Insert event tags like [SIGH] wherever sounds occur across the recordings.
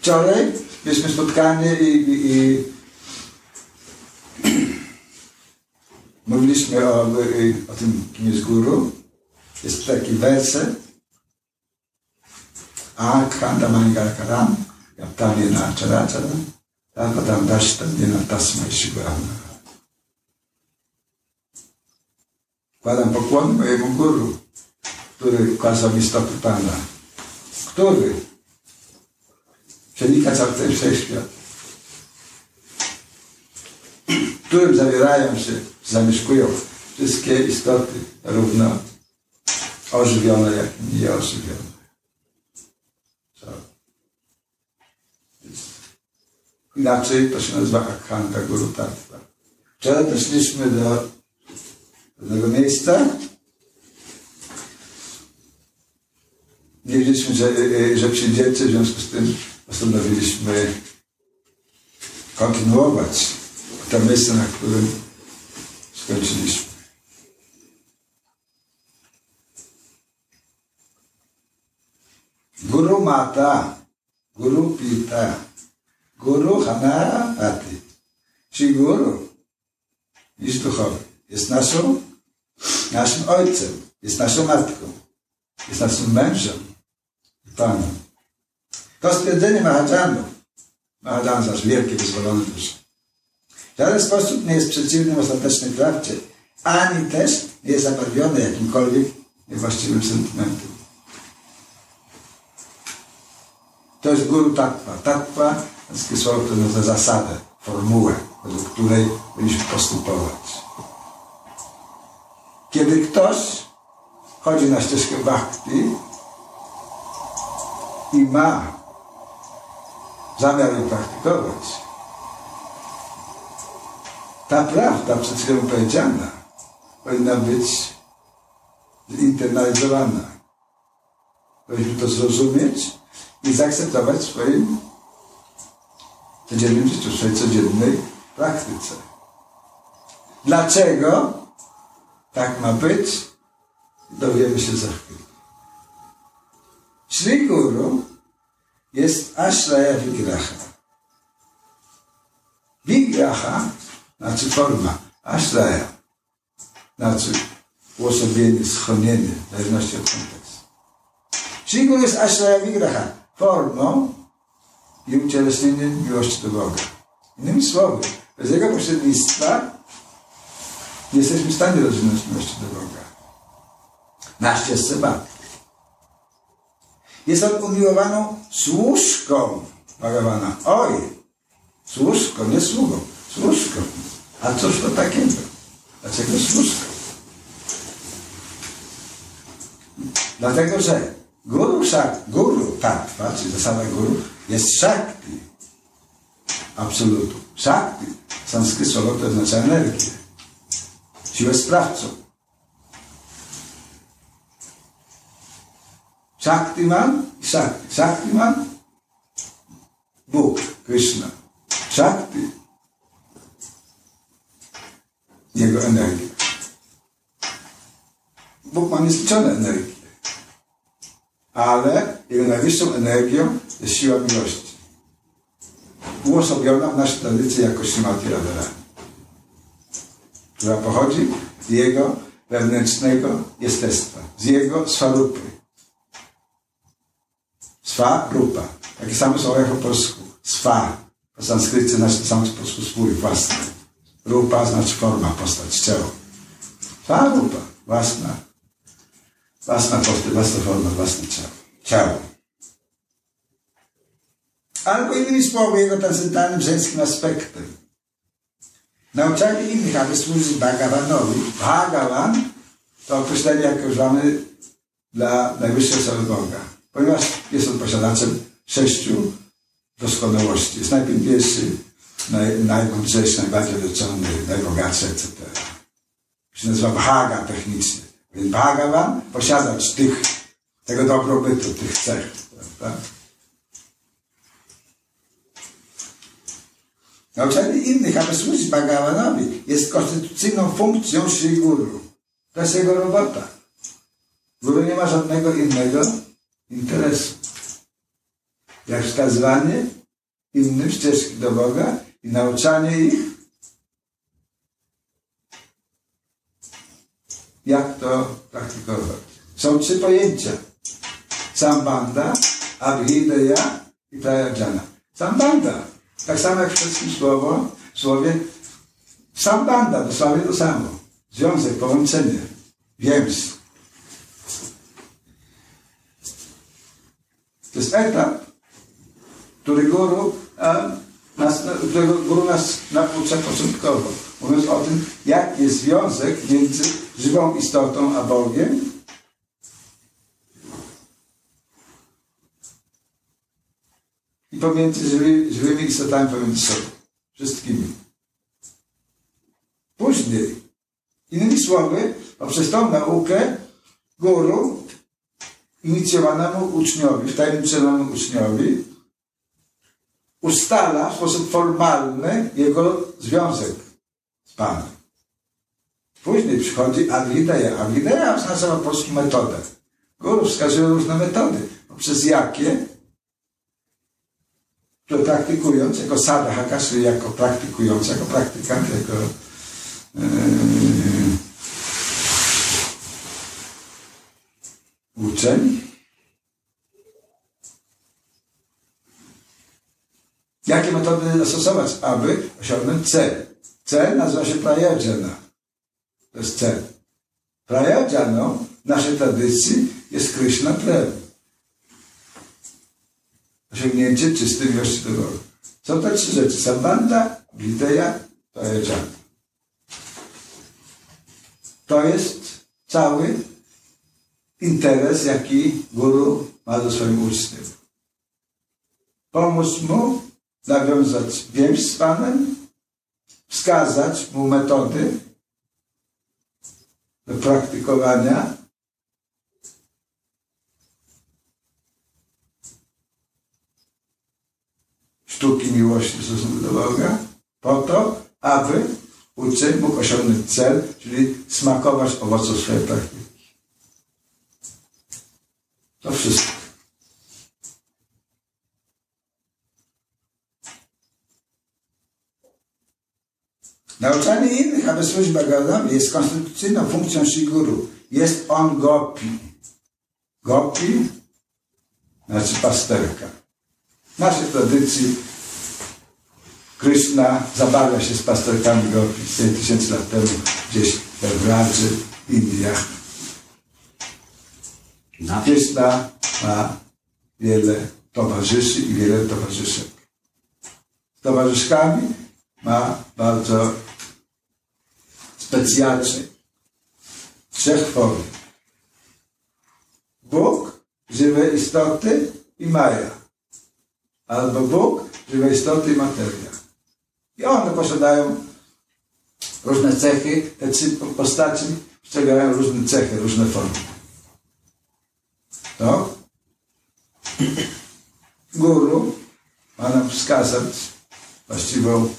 Wczoraj mieliśmy spotkanie i, i, i [CLEARS THROAT] mówiliśmy o, o tym, kim jest guru. Jest taki werset. Akhanda Mangalakaram, Yaptavina Characharam, Tapatam Dashtamina Tasmai Shivana. Kładam pokłon mojemu guru, który kładzał mi stopy Pana. Który przenika cały ten wszechświat. W którym zawierają się, zamieszkują wszystkie istoty równo ożywione, jak i nieożywione. Inaczej to się nazywa Akhanda Guru Tattva. Wczoraj doszliśmy do pewnego miejsca. Wiedzieliśmy, że, że przyjdziecie, w związku z tym postanowiliśmy kontynuować to miejsce, na którym skończyliśmy. Guru Mata, Guru Pita, Guru Hanara Ati. Czyli Guru jest duchowy. Jest naszą, naszym ojcem, jest naszą matką, jest naszym mężem i Panem. To stwierdzenie Mahajanu, Mahajan zaś wielkie, wyzwolone dusze, w żaden sposób nie jest przeciwnym ostatecznej prawdzie, ani też nie jest zabarwione jakimkolwiek niewłaściwym sentymentem. To jest guru tattva. Tattva, takie słowo, które zasadę, formułę, według której powinniśmy postępować. Kiedy ktoś chodzi na ścieżkę bhakti i ma zamiar ją praktykować, ta prawda przed chwilą powiedziana powinna być zinternalizowana. Powinniśmy to zrozumieć i zaakceptować w swoim codziennym życiu, w swojej codziennej praktyce. Dlaczego tak ma być? Dowiemy się za chwilę. Sri Guru jest Ashraya Vigraha. Vigraha znaczy forma. Ashraya znaczy uosobienie, schronienie, w zależności od kontekstu. Sri Guru jest Ashraya Vigraha, formą i ucieleśnieniem miłości do Boga. Innymi słowy, bez Jego pośrednictwa nie jesteśmy w stanie rozwinąć miłości do Boga. Na ścieżce Bhakti. Jest on umiłowaną służką Bhagawana. Oj, służką, nie sługą, służką. A cóż to takiego? Dlaczego służką? Dlatego, że guru, szak, guru tattva, czyli zasada guru, jest shakti. Absolutu. Shakti, sanskryt słowo, to oznacza energię. Siłę sprawcą. Shaktiman i Shakti. Shaktiman Bóg, Krishna. Shakti jego energię. Bóg ma niezliczone energie, ale jego najwyższą energią jest siła miłości. Uosobiona w naszej tradycji jako Śrimati Radharani, która pochodzi z jego wewnętrznego jestestwa, z jego swarupy. Swa rupa. Takie same słowo jak po polsku. Swa. Po sanskrycie znaczy samo po polsku swój, własny. Rupa znaczy forma, postać, ciało. Swa rupa. Własna. Własna postać, własna forma, własne ciało. Ciało. Albo innymi słowy, jego transcendentalnym żeńskim aspektem. Nauczanie innych, aby służyć Bhagavanowi. Bhagavan to określenie, jakie używamy dla najwyższej osoby Boga ponieważ jest on posiadaczem sześciu doskonałości. Jest najpiękniejszy, naj, najmądrzejszy, najbardziej leczony, najbogatszy, etc. się nazywa Bhaga technicznie. Więc Bhagavan, posiadacz tych, tego dobrobytu, tych cech. Prawda? Nauczanie innych, aby służyć Bhagavanowi, jest konstytucyjną funkcją Sri Guru. To jest jego robota. Guru nie ma żadnego innego interesu. Jak wskazywanie innym ścieżki do Boga i nauczanie ich, jak to praktykować. Są trzy pojęcia. Sambanda, Abhideya i Prayajana. Sambanda. Tak samo jak w wszystkim słowo, słowie Sambanda, dosłownie to samo. Związek, połączenie, więź. Jest etap, który guru, nas, którego guru nas naucza początkowo. Mówiąc o tym, jaki jest związek między żywą istotą a Bogiem. I pomiędzy żywy, żywymi istotami pomiędzy sobą. Wszystkimi. Później, innymi słowy, poprzez tą naukę guru inicjowanemu uczniowi, wtajemniczonemu uczniowi, ustala w sposób formalny jego związek z Panem. Później przychodzi Avideya. Avideya oznacza po polsku metodę. Guru wskazuje różne metody, poprzez jakie, które praktykując, jako sadhaka, czyli jako praktykując, jako praktykant, jako yy, uczeń, jakie metody zastosować, aby osiągnąć cel. Cel nazywa się prajajana. To jest cel. Prajajaną w naszej tradycji jest Krishna Prem. Osiągnięcie czystej miłości do Boga. Są te trzy rzeczy. Sambanda, Videya, Prajajana. To jest cały interes, jaki guru ma do swoim uczniom. Pomóc mu nawiązać więź z Panem, wskazać mu metody do praktykowania sztuki miłości w stosunku do Boga, po to, aby uczeń mógł osiągnąć cel, czyli smakować owoców swojej praktyki. To wszystko. Nauczanie innych, aby służyć Bhagavadowi jest konstytucyjną funkcją Shiguru. Jest on gopi. Gopi znaczy pasterka. W naszej tradycji Krishna zabawia się z pasterkami gopi 7000 lat temu gdzieś w Radży, w Indiach. Krishna ma wiele towarzyszy i wiele towarzyszek. Z towarzyszkami ma bardzo specjalny trzech form. Bóg, żywe istoty i Maja. Albo Bóg, żywe istoty i materia. I one posiadają różne cechy, te trzy postaci posiadają różne cechy, różne formy. To guru ma nam wskazać właściwą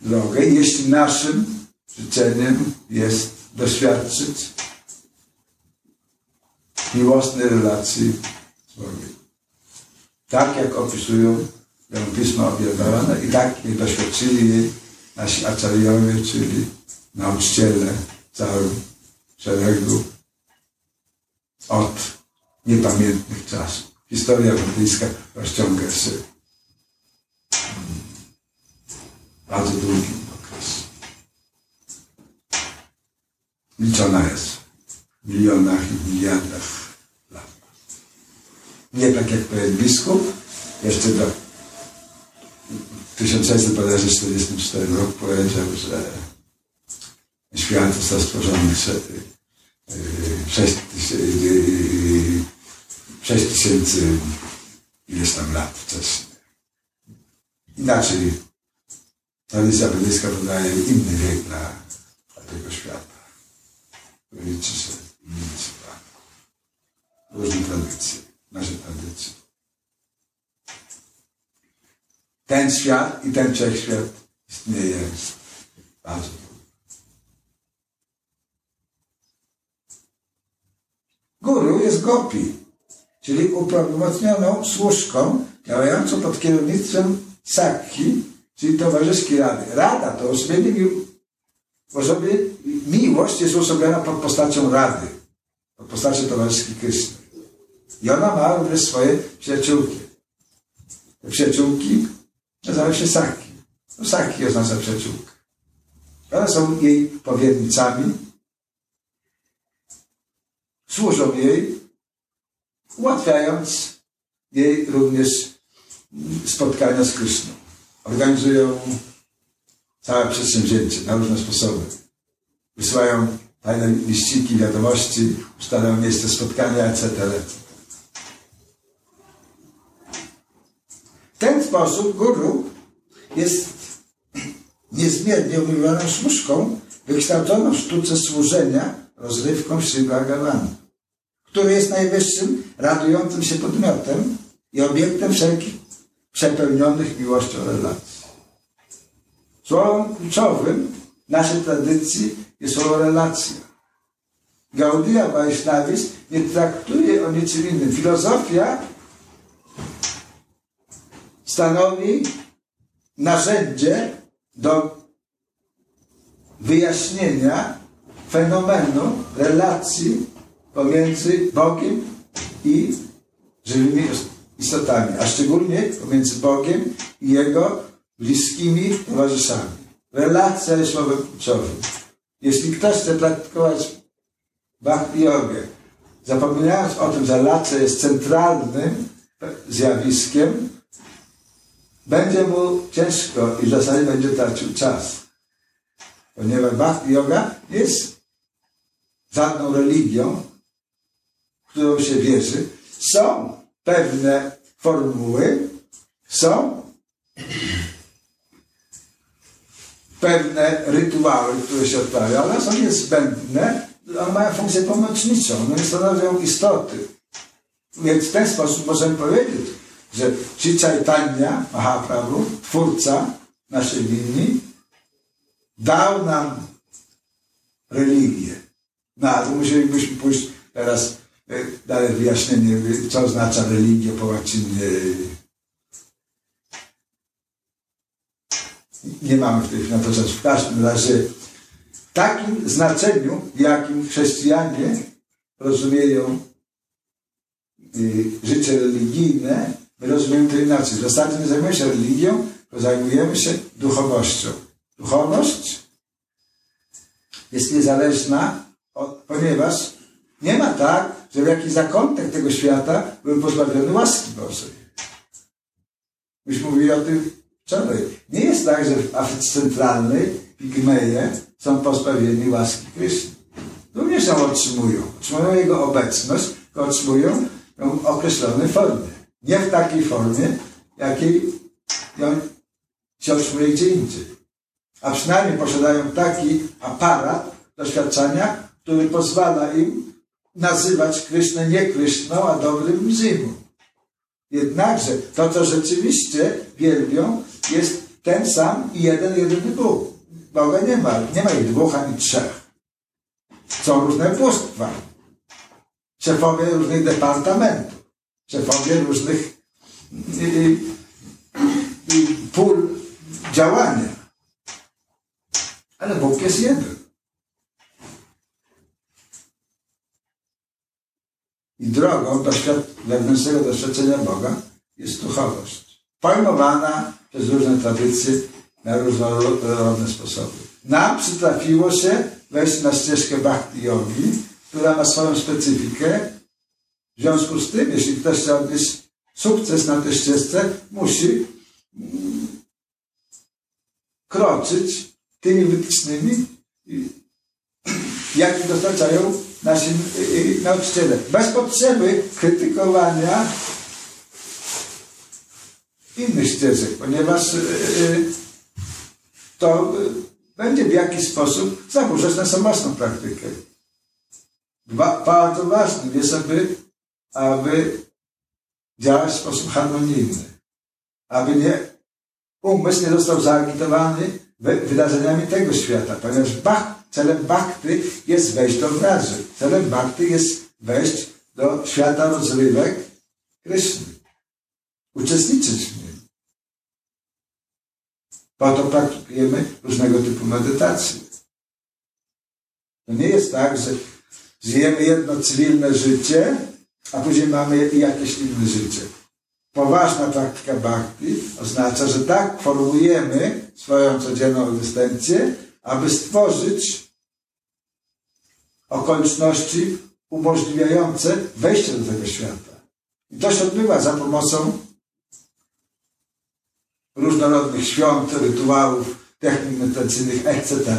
drogę, jeśli naszym życzeniem jest doświadczyć miłosnej relacji z Bogiem. Tak jak opisują ją Pisma Objawione i tak jak doświadczyli jej nasi aczariowie, czyli nauczyciele całym szeregu od niepamiętnych czasów. Historia buddyjska rozciąga się bardzo długim okresie. Liczona jest w milionach i miliardach lat. Nie tak jak powie biskup, jeszcze do 1644 roku powiedział, że świat został stworzony 6 tysięcy ileś tam lat wcześniej. Inaczej tradycja buddyjska podaje inny wiek dla, dla tego świata. Liczy się liczy różne tradycje, nasze tradycje. Ten świat i ten wszechświat istnieje bardzo długo. Guru jest gopi, czyli uprawomocnioną służką działającą pod kierownictwem Sakki, czyli towarzyskiej rady. Rada to osobienie, osobie, miłość jest uosobiona pod postacią rady, pod postacią towarzyskiej Kryszny. I ona ma również swoje przyjaciółki. Te przyjaciółki nazywają się Saki. No, Saki oznacza przyjaciółka. One są jej powiernicami, służą jej, ułatwiając jej również spotkania z Kryszną. Organizują całe przedsięwzięcie na różne sposoby. Wysyłają tajne liściki, wiadomości, ustalają miejsce spotkania, etc. W ten sposób guru jest niezmiernie umiłowaną służką, wykształconą w sztuce służenia rozrywką Sri Bhagavan, który jest najwyższym, radującym się podmiotem i obiektem wszelkich przepełnionych miłością relacji. Słowem kluczowym naszej tradycji jest słowo relacja. Gaudia Vaishnavizm nie traktuje o niczym innym. Filozofia stanowi narzędzie do wyjaśnienia fenomenu relacji pomiędzy Bogiem i żywymi istotami, a szczególnie pomiędzy Bogiem i Jego bliskimi towarzyszami. Relacja jest słowem kluczowym. Jeśli ktoś chce praktykować bhakti jogę, zapominając o tym, że relacja jest centralnym zjawiskiem, będzie mu ciężko i w zasadzie będzie tracił czas. Ponieważ bhakti yoga jest żadną religią, którą się wierzy. Są pewne formuły, są pewne rytuały, które się odprawia, ale są niezbędne, one mają funkcję pomocniczą, one stanowią istoty. Więc w ten sposób możemy powiedzieć, że Sri Chaitanya Mahaprabhu, twórca naszej linii, dał nam religię. No, ale musielibyśmy pójść teraz dalej wyjaśnienie, co oznacza religia po łacinie. Nie mamy w tej chwili na to czasu. W każdym razie w takim znaczeniu, w jakim chrześcijanie rozumieją y, życie religijne, My rozumiemy to inaczej. W zasadzie nie zajmujemy się religią, tylko zajmujemy się duchowością. Duchowość jest niezależna, od, ponieważ nie ma tak, że w jakiś zakątek tego świata był pozbawiony łaski Bożej. Myśmy mówili o tym wczoraj. Nie jest tak, że w Afryce Centralnej pigmeje są pozbawieni łaski Kryszny. Również ją otrzymują. Otrzymują Jego obecność, otrzymują ją w określonej formie. Nie w takiej formie, jakiej ją się otrzymuje gdzie indziej. A przynajmniej posiadają taki aparat doświadczenia, który pozwala im nazywać Krysznę nie Kryszną, a dobrym Zimu. Jednakże to, co rzeczywiście wielbią, jest ten sam i jeden, jedyny Bóg. Boga nie ma, nie ma ich dwóch ani trzech. Są różne bóstwa. Szefowie różnych departamentów szefowie różnych y, y, y, pól działania. Ale Bóg jest jeden. I drogą doświad wewnętrznego doświadczenia Boga jest duchowość. Pojmowana przez różne tradycje na różnorodne sposoby. Nam przytrafiło się wejść na ścieżkę Bhakti Yogi, która ma swoją specyfikę w związku z tym, jeśli ktoś chce odnieść sukces na tej ścieżce, musi mm, kroczyć tymi wytycznymi, jakie dostarczają nasi y, y, nauczyciele. Bez potrzeby krytykowania innych ścieżek, ponieważ y, to będzie w jakiś sposób zaburzać naszą własną praktykę. Bardzo ważne jest, aby aby działać w sposób harmonijny, aby nie, umysł nie został zaagitowany wydarzeniami tego świata, ponieważ bach, celem bhakty jest wejść do wraży. Celem bhakty jest wejść do świata rozrywek Kryszny. uczestniczyć w nim. Po to praktykujemy różnego typu medytacje. To nie jest tak, że żyjemy jedno cywilne życie, a później mamy jakieś inne życie. Poważna praktyka bhakti oznacza, że tak formujemy swoją codzienną egzystencję, aby stworzyć okoliczności umożliwiające wejście do tego świata. I to się odbywa za pomocą różnorodnych świąt, rytuałów, technik medytacyjnych, etc.